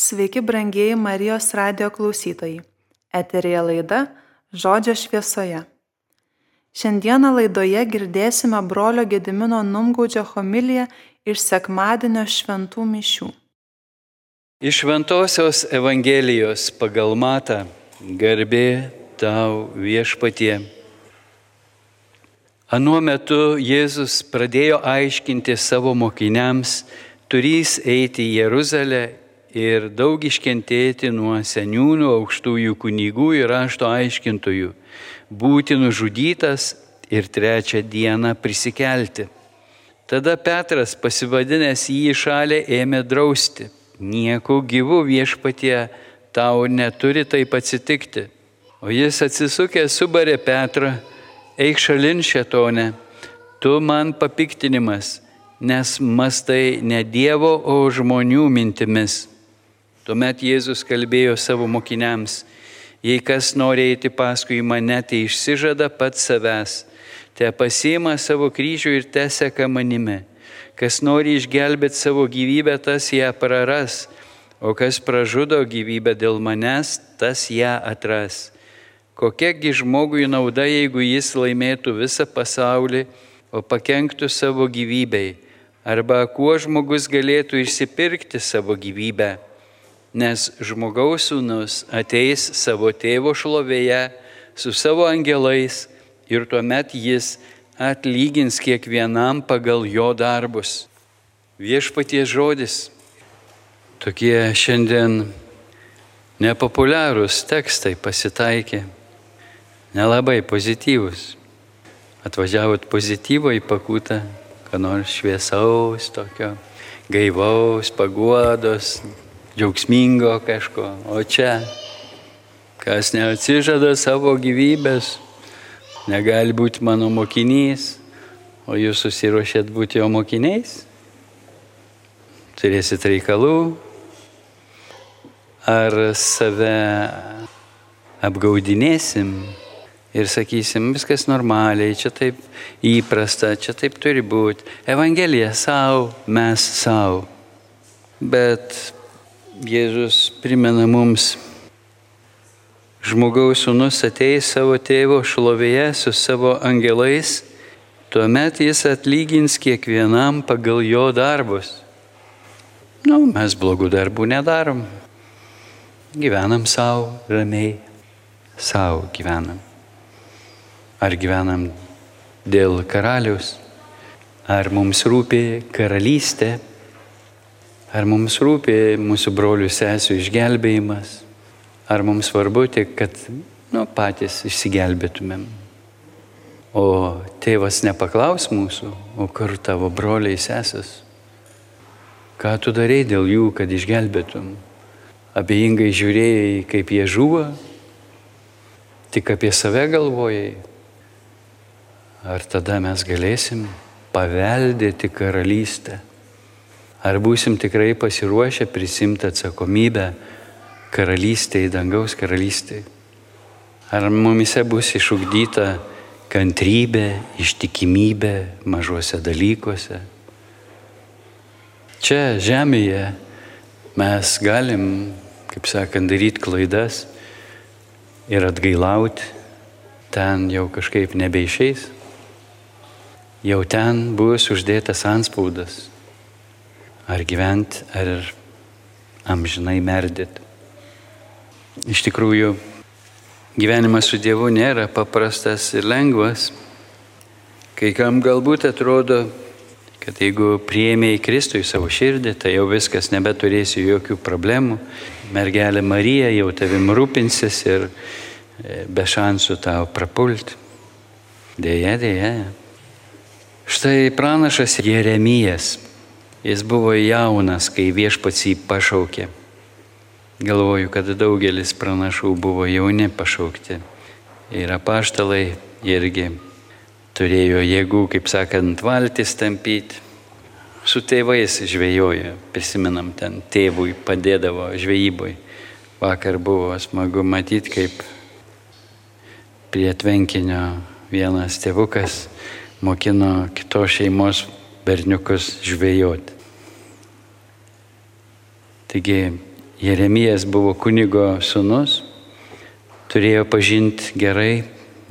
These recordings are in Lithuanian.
Sveiki, brangieji Marijos radio klausytojai. Eterija laida Žodžio šviesoje. Šiandieną laidoje girdėsime brolio Gedimino Numgaudžio homiliją iš sekmadienio šventų mišių. Iš Šventojios Evangelijos pagal Matą garbė tau viešpatie. Anuo metu Jėzus pradėjo aiškinti savo mokiniams, turys eiti į Jeruzalę ir daug iškentėti nuo seniūnų, aukštųjų kunigų ir rašto aiškintojų, būti nužudytas ir trečią dieną prisikelti. Tada Petras, pasivadinęs jį šalį, ėmė drausti. Nieko gyvų viešpatie tau neturi taip atsitikti. O jis atsisukęs subarė Petrą, eik šalin šetone, tu man papiktinimas, nes mastai ne Dievo, o žmonių mintimis. Tuomet Jėzus kalbėjo savo mokiniams, jei kas nori eiti paskui mane, tai išsižada pats savęs, te pasiima savo kryžių ir te seka manimi. Kas nori išgelbėti savo gyvybę, tas ją praras, o kas pražudo gyvybę dėl manęs, tas ją atras. Kokiagi žmogui nauda, jeigu jis laimėtų visą pasaulį, o pakenktų savo gyvybei? Arba kuo žmogus galėtų išsipirkti savo gyvybę? Nes žmogaus sūnus ateis savo tėvo šlovėje su savo angelais ir tuomet jis atlygins kiekvienam pagal jo darbus. Viešpaties žodis. Tokie šiandien nepopuliarūs tekstai pasitaikė, nelabai pozityvus. Atvažiavot pozityvo į pakūtą, ką nors šviesaus, tokio gaivaus, paguodos, džiaugsmingo kažko. O čia, kas neatsižada savo gyvybės, negali būti mano mokinys, o jūs susiruošėt būti jo mokiniais, turėsit reikalų, ar save apgaudinėsim ir sakysim, viskas normaliai, čia taip įprasta, čia taip turi būti. Evangelija savo, mes savo. Bet Jėzus primena mums, žmogaus sūnus ateis savo tėvo šlovėje su savo angelais, tuomet jis atlygins kiekvienam pagal jo darbus. Nu, mes blogų darbų nedarom. Gyvenam savo, ramiai, savo gyvenam. Ar gyvenam dėl karalius, ar mums rūpi karalystė, Ar mums rūpi mūsų brolių sesijų išgelbėjimas, ar mums svarbu tik, kad nu, patys išsigelbėtumėm. O tėvas nepaklaus mūsų, o kur tavo broliai sesės? Ką tu darai dėl jų, kad išgelbėtum? Abejingai žiūrėjai, kaip jie žuvo, tik apie save galvojai. Ar tada mes galėsim paveldėti karalystę? Ar būsim tikrai pasiruošę prisimti atsakomybę karalystėje, dangaus karalystėje? Ar mumise bus išugdyta kantrybė, ištikimybė mažuose dalykuose? Čia žemėje mes galim, kaip sakant, daryti klaidas ir atgailauti, ten jau kažkaip nebeišeis. Jau ten bus uždėtas anspaudas ar gyventi, ar amžinai merdėti. Iš tikrųjų, gyvenimas su Dievu nėra paprastas ir lengvas. Kai kam galbūt atrodo, kad jeigu prieimė į Kristų į savo širdį, tai jau viskas nebeturėsi jokių problemų. Mergelė Marija jau tavim rūpinsis ir e, be šansų tau prapulti. Deja, deja. Štai pranašas Jeremijas Jis buvo jaunas, kai viešpats jį pašaukė. Galvoju, kad daugelis pranašų buvo jauni pašaukti. Ir apaštalai irgi turėjo jėgų, kaip sakant, valtis tampyti. Su tėvais žvejojo, prisimenam, ten tėvui padėdavo žvejybui. Vakar buvo smagu matyti, kaip prie tvenkinio vienas tėvukas mokino kitos šeimos berniukus žvejoti. Taigi Jeremijas buvo kunigo sunus, turėjo pažinti gerai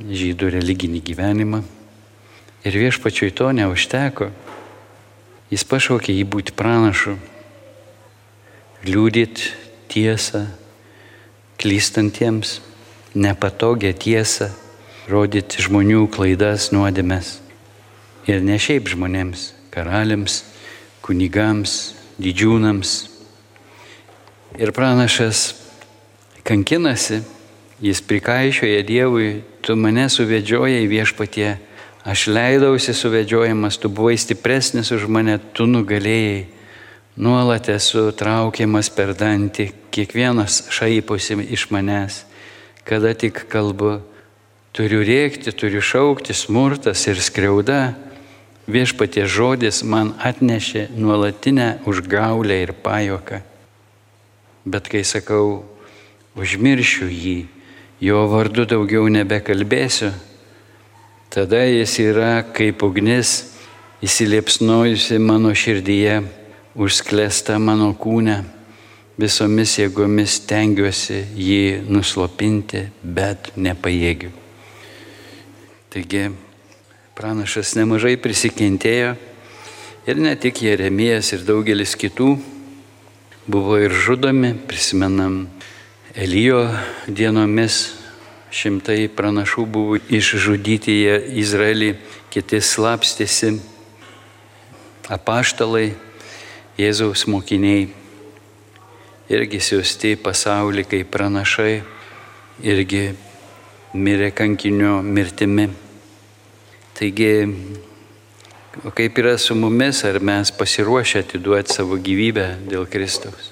žydų religinį gyvenimą. Ir viešpačiui to neužteko. Jis pašaukė jį būti pranašu, liūdėti tiesą klystantiems, nepatogią tiesą, rodyti žmonių klaidas, nuodėmes. Ir ne šiaip žmonėms, karaliams, kunigams, didžiūnams. Ir pranašas kankinasi, jis prikaišioja Dievui, tu mane suvedžiojai viešpatie Aš leidausi suvedžiojamas, tu buvai stipresnis už mane, tu nugalėjai. Nuolat esu traukiamas per dantį, kiekvienas šaiposi iš manęs. Kada tik kalbu, turiu rėkti, turiu šaukti, smurtas ir skriauda. Viešpatie žodis man atnešė nuolatinę užgaulę ir pajoką. Bet kai sakau, užmiršiu jį, jo vardu daugiau nebekalbėsiu, Tada jis yra kaip ugnis įsiliepsnojusi mano širdyje, užsklesta mano kūne, visomis jėgomis tengiuosi jį nuslopinti, bet nepajėgiu. Taigi pranašas nemažai prisikentėjo. Ir ne tik Jeremijas ir daugelis kitų buvo ir žudomi, prisimenam Elijo dienomis. Šimtai pranašų buvo išžudyti jie Izraelį, kiti slapstėsi, apaštalai, Jėzaus mokiniai irgi siūsti į pasaulį kaip pranašai, irgi mirė kankinio mirtimi. Taigi, kaip yra su mumis, ar mes pasiruošę atiduoti savo gyvybę dėl Kristaus?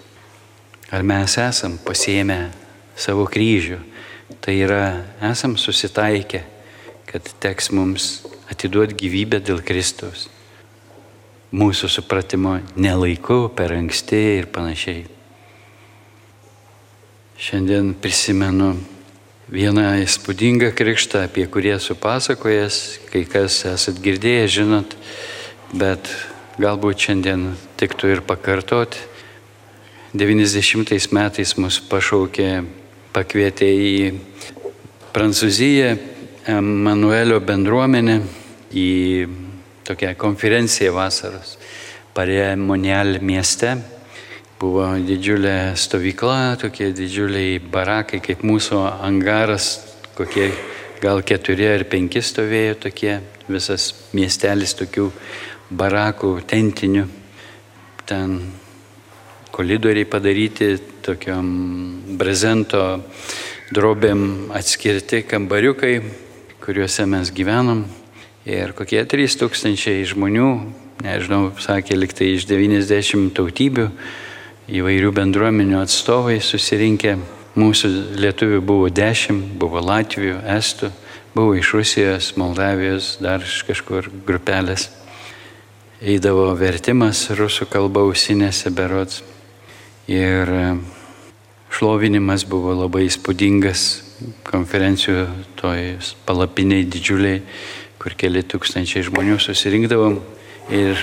Ar mes esam pasiemę savo kryžių? Tai yra, esam susitaikę, kad teks mums atiduoti gyvybę dėl Kristaus. Mūsų supratimo nelaiku, per anksti ir panašiai. Šiandien prisimenu vieną įspūdingą krikštą, apie kurį esu pasakojęs, kai kas esat girdėję, žinot, bet galbūt šiandien tiktų ir pakartoti. 90 metais mus pašaukė pakvietė į Prancūziją, Emanuelio bendruomenę, į tokią konferenciją vasaros Parė Monial mieste. Buvo didžiulė stovykla, tokie didžiuliai barakai, kaip mūsų angaras, kokie gal keturi ar penki stovėjo tokie, visas miestelis tokių barakų, tentinių. Ten kolidoriai padaryti tokiam brezento drobėm atskirti kambariukai, kuriuose mes gyvenam. Ir kokie 3000 žmonių, nežinau, sakė liktai iš 90 tautybių, įvairių bendruomenių atstovai susirinkę. Mūsų lietuvių buvo 10, buvo Latvijų, Estų, buvo iš Rusijos, Moldavijos, dar iš kažkur grupelės. Eidavo vertimas rusų kalba ausinėse berots. Ir e, šlovinimas buvo labai įspūdingas konferencijų toj palapiniai didžiuliai, kur keli tūkstančiai žmonių susirinkdavom ir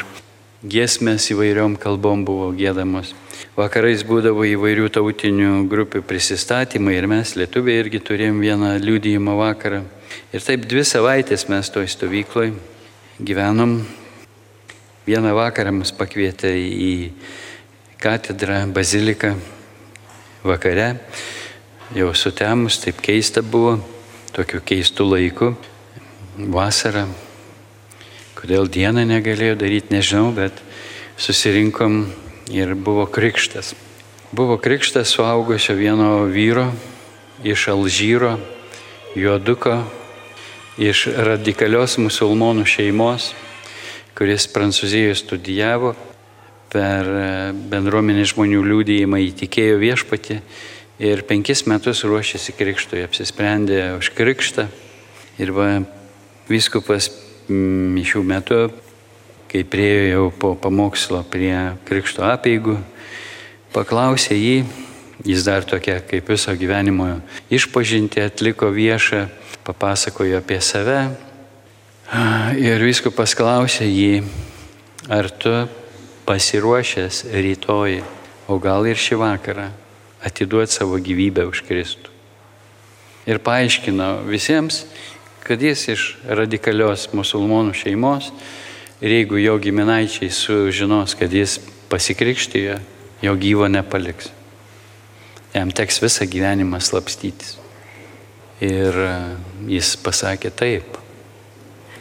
giesmės įvairiom kalbom buvo gėdamos. Vakarais būdavo įvairių tautinių grupių prisistatymai ir mes lietuviai irgi turėjom vieną liūdėjimo vakarą. Ir taip dvi savaitės mes toj stovykloj gyvenom. Vieną vakarą mus pakvietė į katedrą, baziliką vakare, jau sutemus, taip keista buvo, tokiu keistu laiku, vasarą. Kodėl dieną negalėjo daryti, nežinau, bet susirinkom ir buvo krikštas. Buvo krikštas suaugusio vieno vyro iš Alžyro, juoduko, iš radikalios musulmonų šeimos, kuris Prancūzijoje studijavo per e, bendruomenį žmonių liūdėjimą įtikėjo viešpati ir penkis metus ruošėsi krikštui, apsisprendė už krikštą. Ir va, viskupas mišių metu, kai priejo jau po pamokslo prie krikšto apėgų, paklausė jį, jis dar tokia kaip viso gyvenimo išpažinti atliko viešą, papasakojo apie save. Ir viskupas klausė jį, ar tu pasiruošęs rytoj, o gal ir šį vakarą atiduoti savo gyvybę už Kristų. Ir paaiškino visiems, kad jis iš radikalios musulmonų šeimos ir jeigu jo giminaičiai sužinos, kad jis pasikrikštijo, jo gyvo nepaliks. Jam teks visą gyvenimą slapstytis. Ir e, jis pasakė taip.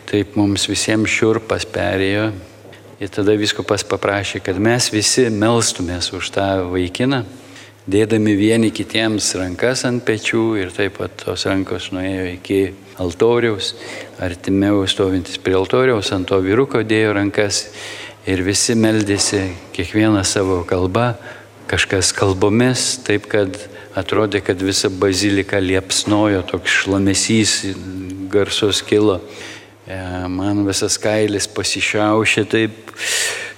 Taip mums visiems šiurpas perėjo. Ir tada viskupas paprašė, kad mes visi melstumės už tą vaikiną, dėdami vieni kitiems rankas ant pečių ir taip pat tos rankos nuėjo iki altoriaus, artimiau stovintis prie altoriaus, ant to vyruko dėjo rankas ir visi meldėsi kiekvieną savo kalbą, kažkas kalbomis, taip kad atrodė, kad visa bazilika liepsnojo, toks šlamesys garsus kilo. E, man visas kailis pasišiaušė, taip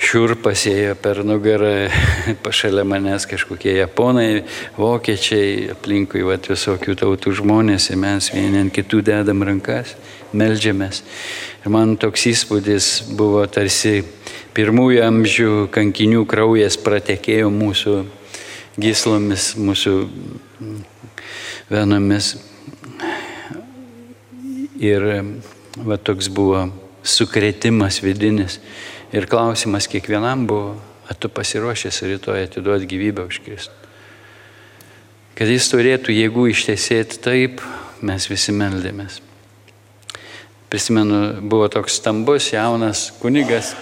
šiurpas ėjo per nugarą, pašalia manęs kažkokie japonai, vokiečiai, aplinkui vat, visokių tautų žmonės ir mes vieni ant kitų dedam rankas, melžiamės. Ir man toks įspūdis buvo tarsi pirmųjų amžių kankinių kraujas pratekėjo mūsų gyslomis, mūsų venomis. Ir va, toks buvo sukretimas vidinis. Ir klausimas kiekvienam buvo, ar tu pasiruošęs rytoj atiduoti gyvybę už Kristų. Kad jis turėtų jėgų ištesėti taip, mes visi meldėmės. Prisimenu, buvo toks stambus, jaunas kunigas,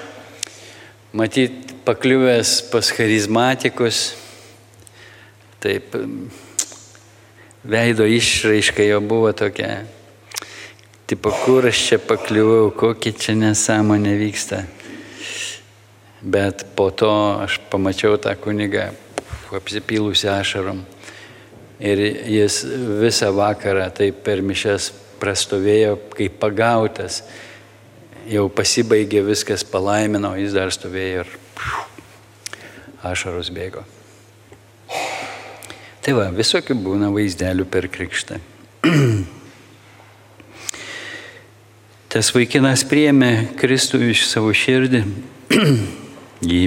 matyt, pakliuvęs pas charizmatikus, taip veido išraiška jo buvo tokia, tipo, kur aš čia pakliuvau, kokia čia nesąmonė vyksta. Bet po to aš pamačiau tą kunigą apsipylusi ašarom. Ir jis visą vakarą taip per mišes prastovėjo, kaip pagautas. Jau pasibaigė viskas, palaimino, jis dar stovėjo ir ašaros bėgo. Tai va, visokių būna vaizdelių per krikštą. Tas vaikinas priėmė Kristų iš savo širdį, jį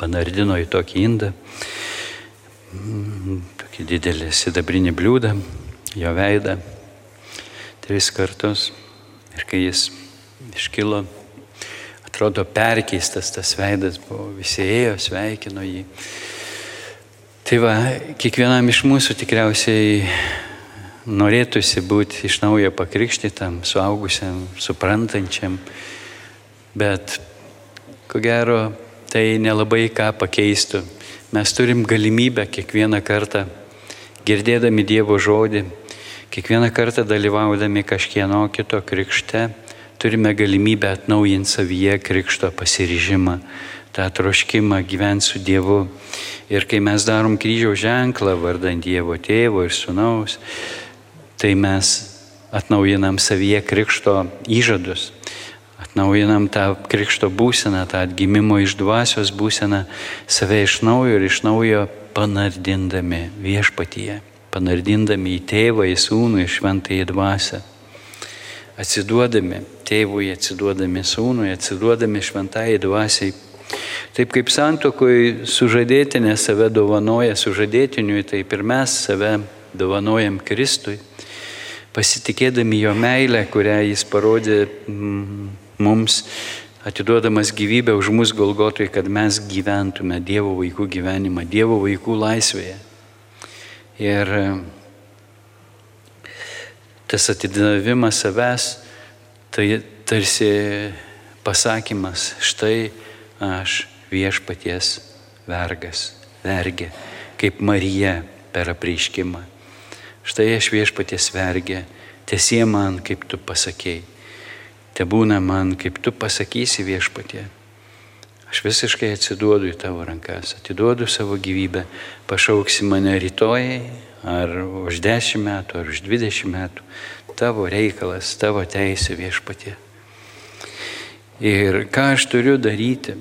panardino į tokį indą, tokį didelį sidabrinį bliūdą, jo veidą, tris kartus. Ir kai jis iškilo, atrodo perkeistas tas veidas buvo, visi ėjo, sveikino jį. Tai va, kiekvienam iš mūsų tikriausiai norėtųsi būti iš naujo pakrikštytam, suaugusiam, suprantančiam, bet ko gero tai nelabai ką pakeistų. Mes turim galimybę kiekvieną kartą, girdėdami Dievo žodį, kiekvieną kartą dalyvaudami kažkieno kito krikšte, turime galimybę atnaujinti savyje krikšto pasiryžimą, tą troškimą gyventi su Dievu. Ir kai mes darom kryžiaus ženklą vardant Dievo tėvo ir sunaus, tai mes atnaujinam savyje krikšto įžadus, atnaujinam tą krikšto būseną, tą atgimimo iš dvasios būseną, save iš naujo ir iš naujo panardindami viešpatyje, panardindami į tėvą, į sūnų, į šventąją dvasę. Atsiduodami tėvui, atsiduodami sūnui, atsiduodami šventąją dvasiai Taip kaip santokoj sužadėtinė save dovanoja sužadėtiniui, taip ir mes save dovanojam Kristui, pasitikėdami jo meilę, kurią jis parodė mm, mums, atiduodamas gyvybę už mus Golgotui, kad mes gyventume Dievo vaikų gyvenimą, Dievo vaikų laisvėje. Ir tas atidavimas savęs, tai tarsi pasakymas, štai aš viešpaties vergas, vergė, kaip Marija per apreiškimą. Štai aš viešpaties vergė, tiesie man, kaip tu pasakėjai. Te būna man, kaip tu pasakysi viešpatie. Aš visiškai atsiduodu į tavo rankas, atiduodu savo gyvybę, pašauksi mane rytojai, ar už dešimt metų, ar už dvidešimt metų. Tavo reikalas, tavo teisė viešpatie. Ir ką aš turiu daryti?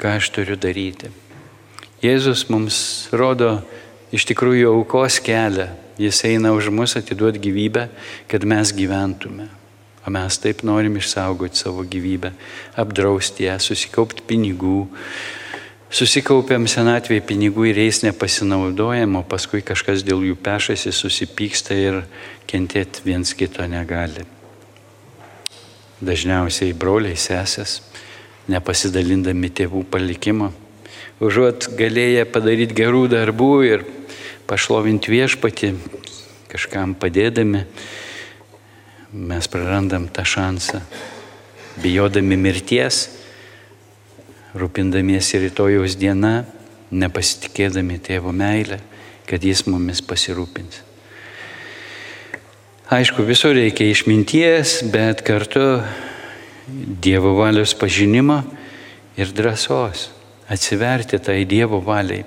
Ką aš turiu daryti? Jėzus mums rodo iš tikrųjų aukos kelią. Jis eina už mus atiduoti gyvybę, kad mes gyventume. O mes taip norim išsaugoti savo gyvybę, apdrausti ją, susikaupti pinigų, Susikaupiam senatvėje pinigų ir jais nepasinaudojam, o paskui kažkas dėl jų pešasi, susipyksta ir kentėti viens kito negali. Dažniausiai broliai sesės, nepasidalindami tėvų palikimo, užuot galėję padaryti gerų darbų ir pašlovinti viešpati, kažkam padėdami, mes prarandam tą šansą, bijodami mirties, rūpindamiesi rytojaus diena, nepasitikėdami tėvo meilę, kad jis mumis pasirūpins. Aišku, visur reikia išminties, bet kartu Dievo valios pažinimo ir drąsos atsiverti tai Dievo valiai.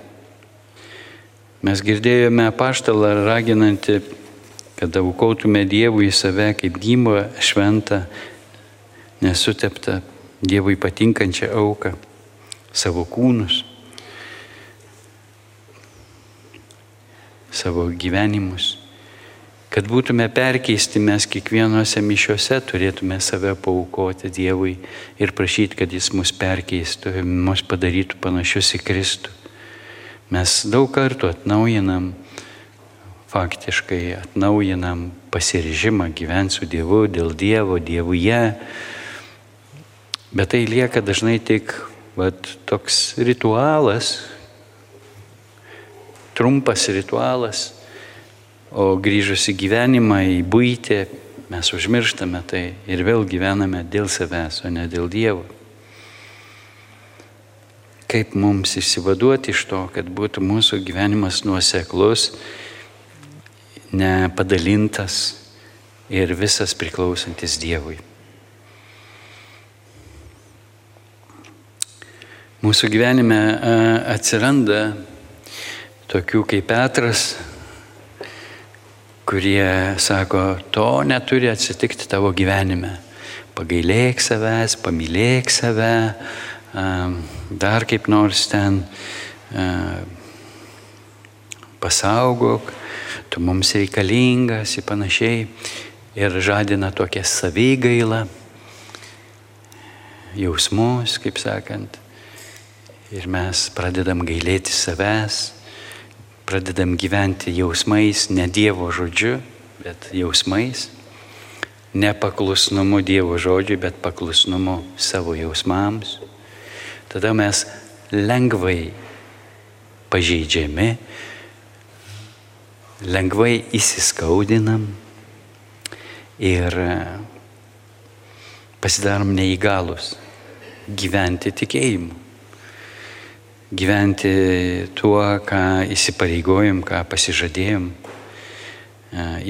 Mes girdėjome paštalą raginantį, kad aukotume Dievui save kaip gimą, šventą, nesuteptą, Dievui patinkančią auką, savo kūnus, savo gyvenimus. Kad būtume perkeisti, mes kiekvienose mišiuose turėtume save paukoti Dievui ir prašyti, kad Jis mus perkeistų, mus padarytų panašius į Kristų. Mes daug kartų atnaujinam, faktiškai atnaujinam pasirežimą gyventi su Dievu, dėl Dievo, Dievuje, bet tai lieka dažnai tik vat, toks ritualas, trumpas ritualas, o grįžus į gyvenimą, į būtį, mes užmirštame tai ir vėl gyvename dėl savęs, o ne dėl Dievo kaip mums išsivaduoti iš to, kad būtų mūsų gyvenimas nuoseklus, nepadalintas ir visas priklausantis Dievui. Mūsų gyvenime atsiranda tokių kaip Petras, kurie sako, to neturi atsitikti tavo gyvenime. Pagailėk savęs, pamylėk save, dar kaip nors ten pasaugok, tu mums reikalingas ir panašiai. Ir žadina tokią savygailą, jausmus, kaip sakant. Ir mes pradedam gailėti savęs, pradedam gyventi jausmais, ne Dievo žodžiu, bet jausmais. Nepaklusnumu Dievo žodžiui, bet paklusnumu savo jausmams tada mes lengvai pažeidžiami, lengvai įsiskaudinam ir pasidarom neįgalus gyventi tikėjimu, gyventi tuo, ką įsipareigojom, ką pasižadėjom,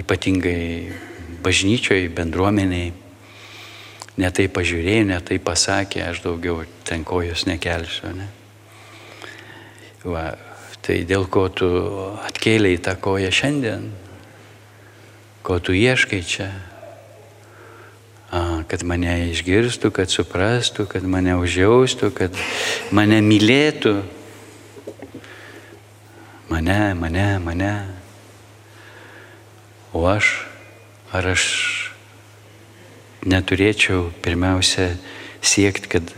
ypatingai bažnyčioj, bendruomeniai netai pažiūrėjo, netai pasakė, aš daugiau ten kojos nekelsiu. Ne? Va, tai dėl ko tu atkėlėjai tą koją šiandien, ko tu ieškai čia, a, kad mane išgirstų, kad suprastų, kad mane užjaustų, kad mane mylėtų. Mane, mane, mane. O aš, ar aš neturėčiau pirmiausia siekti, kad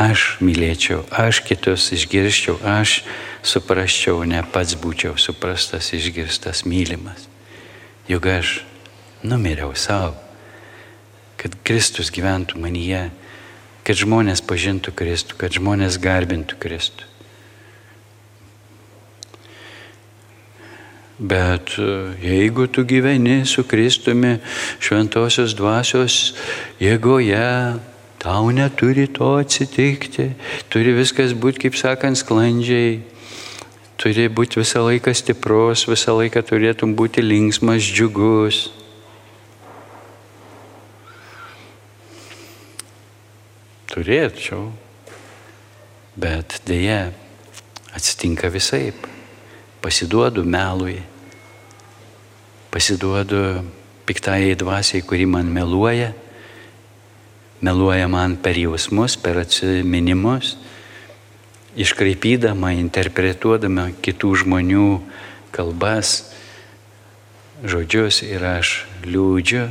aš mylėčiau, aš kitus išgirščiau, aš suprasčiau, ne pats būčiau suprastas, išgirstas, mylimas. Juk aš numiriau savo, kad Kristus gyventų manyje, kad žmonės pažintų Kristų, kad žmonės garbintų Kristų. Bet e, jeigu tu gyveni su Kristumi šventosios dvasios jėgoje, tau neturi to atsitikti, turi viskas būti, kaip sakant, sklandžiai, turi būti visą laiką stiprus, visą laiką turėtum būti linksmas, džiugus. Turėčiau, bet dėja atsitinka visaip pasiduodu melui, pasiduodu piktai dvasiai, kuri man meluoja, meluoja man per jausmus, per atsiminimus, iškraipydama, interpretuodama kitų žmonių kalbas, žodžius ir aš liūdžiu.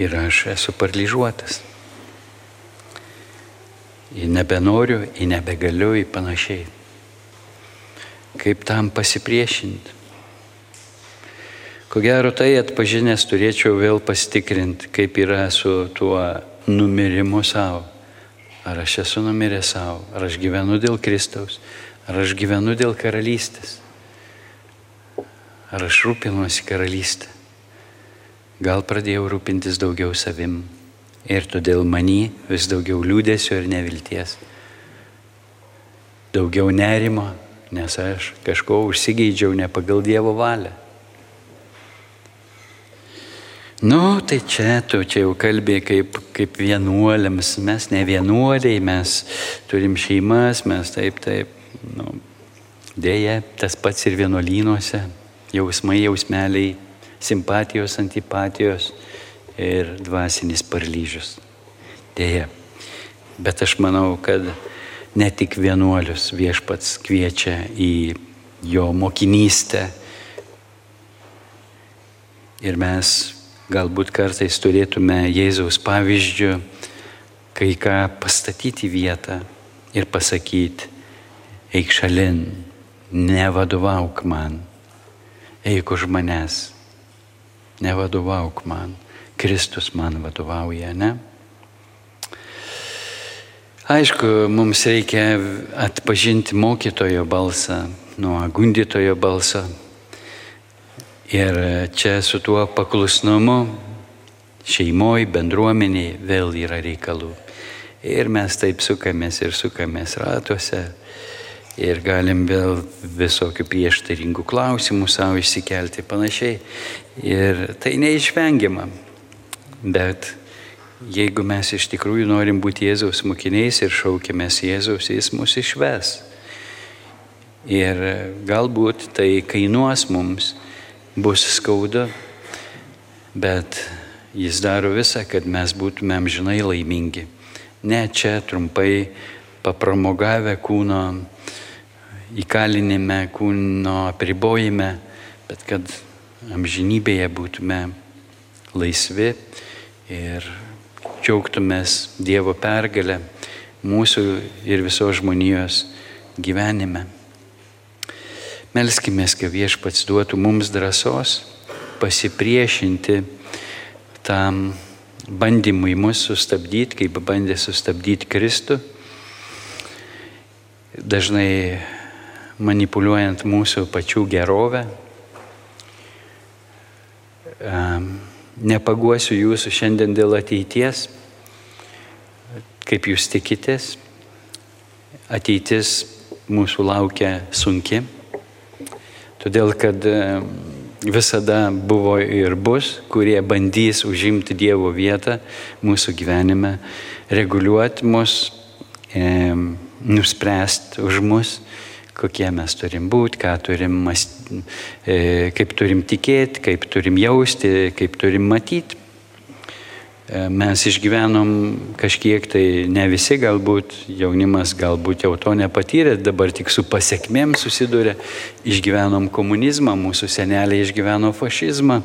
Ir aš esu paralyžiuotas. Į nebenoriu, į nebegaliu, į panašiai. Kaip tam pasipriešinti? Ko gero tai atpažinęs turėčiau vėl pasitikrinti, kaip yra su tuo numirimu savo. Ar aš esu numiręs savo, ar aš gyvenu dėl Kristaus, ar aš gyvenu dėl karalystės, ar aš rūpinuosi karalystę. Gal pradėjau rūpintis daugiau savim ir todėl manį vis daugiau liūdėsio ir nevilties. Daugiau nerimo, nes aš kažko užsigeidžiau ne pagal Dievo valią. Nu, tai čia tu čia jau kalbė kaip, kaip vienuoliams, mes ne vienuoliai, mes turim šeimas, mes taip, taip, nu, dėja, tas pats ir vienuolynuose, jausmai, jausmeliai, simpatijos, antipatijos ir dvasinis paralyžius. Dėja. Bet aš manau, kad ne tik vienuolius viešpats kviečia į jo mokinystę. Ir mes galbūt kartais turėtume Jėzaus pavyzdžių kai ką pastatyti vietą ir pasakyti, eik šalin, nevadovauk man, eik už manęs, nevadovauk man, Kristus man vadovauja, ne? Aišku, mums reikia atpažinti mokytojo balsą nuo gundytojo balso, Ir čia su tuo paklusnumu šeimoje, bendruomeniai vėl yra reikalų. Ir mes taip sukamės ir sukamės ratuose. Ir galim vėl visokių prieštaringų klausimų savo išsikelti panašiai. Ir tai neišvengiama. Bet jeigu mes iš tikrųjų norim būti Jėzaus mokiniais ir šaukimės Jėzaus, jis mus išves. Ir galbūt tai kainuos mums bus skauda, bet jis daro visą, kad mes būtume amžinai laimingi. Ne čia trumpai papramogavę kūno įkalinime, kūno apribojime, bet kad amžinybėje būtume laisvi ir džiaugtumės Dievo pergalę mūsų ir visos žmonijos gyvenime. Melskime, kad viešpats duotų mums drąsos pasipriešinti tam bandymui mus sustabdyti, kaip bandė sustabdyti Kristų, dažnai manipuliuojant mūsų pačių gerovę. Nepaguosiu jūsų šiandien dėl ateities, kaip jūs tikitės. Ateitis mūsų laukia sunki Todėl, kad e, visada buvo ir bus, kurie bandys užimti Dievo vietą mūsų gyvenime, reguliuoti mus, e, nuspręsti už mus, kokie mes turim būti, ką turim mąstyti, kaip turim tikėti, kaip turim jausti, kaip turim matyti. E, mes išgyvenom kažkiek, tai ne visi galbūt, jaunimas galbūt jau to nepatyrė, dabar tik su pasiekmėm susidūrė, išgyvenom komunizmą, mūsų seneliai išgyveno fašizmą.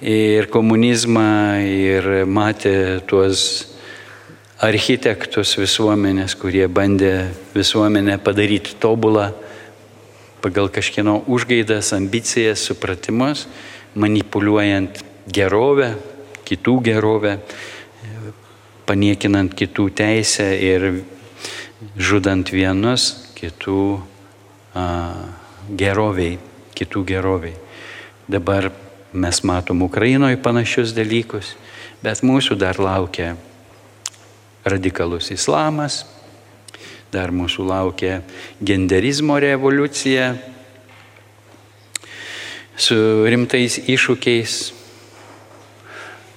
Ir komunizmą ir matė tuos architektus visuomenės, kurie bandė visuomenę padaryti tobulą pagal kažkieno užgaidas, ambicijas, supratimus, manipuliuojant gerovę, kitų gerovę, paniekinant kitų teisę ir žudant vienus kitų a, geroviai, kitų geroviai. Dabar mes matom Ukrainoje panašius dalykus, bet mūsų dar laukia radikalus islamas, dar mūsų laukia genderizmo revoliucija su rimtais iššūkiais,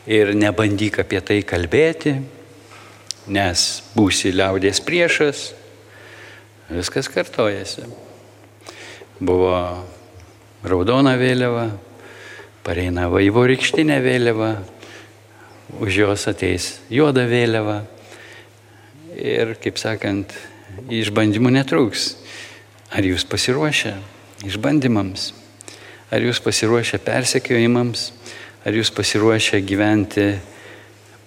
ir nebandyk apie tai kalbėti, nes būsi liaudės priešas, viskas kartojasi. Buvo raudona vėliava, pareina vaivorykštinė vėliava, už jos ateis juoda vėliava ir, kaip sakant, išbandymų netrūks. Ar jūs pasiruošę išbandymams? Ar jūs pasiruošę persekiojimams? Ar jūs pasiruošę gyventi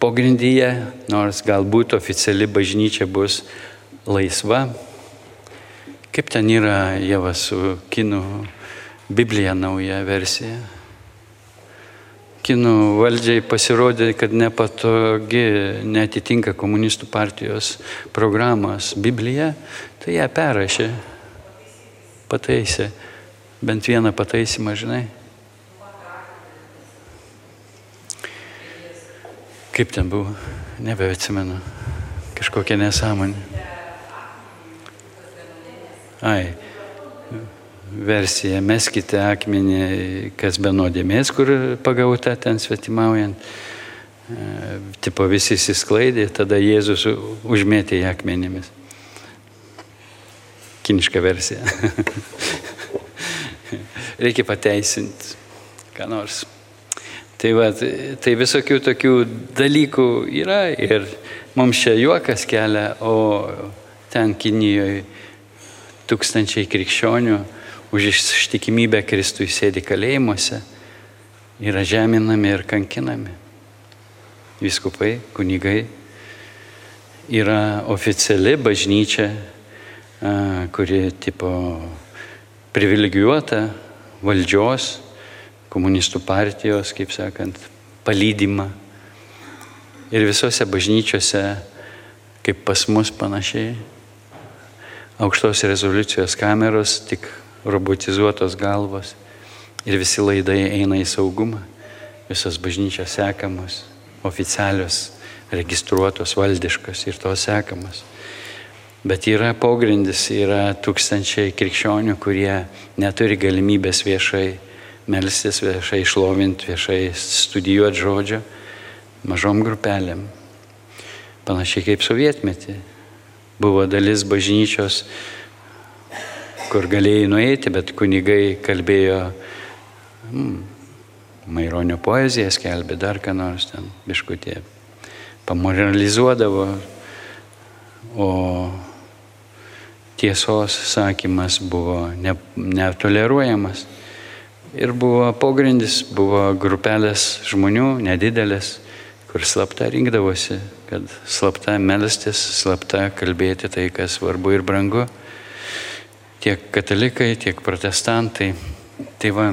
pogrindyje, nors galbūt oficiali bažnyčia bus laisva. Kaip ten yra Jeva su kinų Biblija nauja versija? Kinų valdžiai pasirodė, kad nepatogi, netitinka komunistų partijos programos Biblija, tai ją perrašė, pataisė, bent vieną pataisimą, žinai. Kaip ten buvo, nebeatsimenu, kažkokia nesąmonė. Ai, versija, meskite akmenį, kas be nuodėmės, kur pagauta ten svetimaujant. E, tipo visi įsisklaidė, tada Jėzus užmėtė į akmenimis. Kiniška versija. Reikia pateisinti, ką nors. Tai, va, tai visokių tokių dalykų yra ir mums čia juokas kelia, o ten Kinijoje tūkstančiai krikščionių už ištikimybę Kristui sėdi kalėjimuose, yra žeminami ir kankinami. Viskupai, kunigai, yra oficiali bažnyčia, kuri tipo privilegijuota valdžios, komunistų partijos, kaip sakant, palydimą. Ir visose bažnyčiose, kaip pas mus panašiai, aukštos rezoliucijos kameros, tik robotizuotos galvos ir visi laidai eina į saugumą, visos bažnyčios sekamos, oficialios, registruotos, valdiškos ir to sekamos. Bet yra pogrindis, yra tūkstančiai krikščionių, kurie neturi galimybės viešai melstis, viešai išlovinti, viešai studijuoti žodžio, mažom grupelėm. Panašiai kaip sovietmetį. Buvo dalis bažnyčios, kur galėjai nueiti, bet kunigai kalbėjo, hmm, Maironio poeziją skelbė, dar ką nors ten biškutė, pamoralizuodavo, o tiesos sakymas buvo ne, netoleruojamas. Ir buvo pogrindis, buvo grupelės žmonių, nedidelės, kur slapta rinkdavosi, kad slapta melstis, slapta kalbėti tai, kas svarbu ir brangu tiek katalikai, tiek protestantai. Tai va,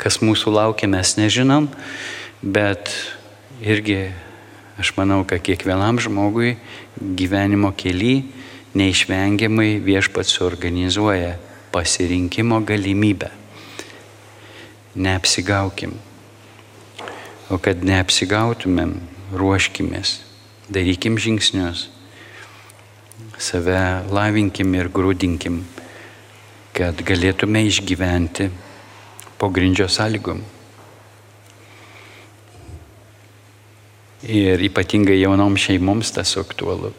kas mūsų laukia, mes nežinom, bet irgi aš manau, kad kiekvienam žmogui gyvenimo keli neišvengiamai viešpats suorganizuoja pasirinkimo galimybę. Neapsigaukim. O kad neapsigautumėm, ruoškimės, darykim žingsnius save lavinkim ir grūdinkim, kad galėtume išgyventi pogrindžio sąlygom. Ir ypatingai jaunom šeimoms tas aktualu.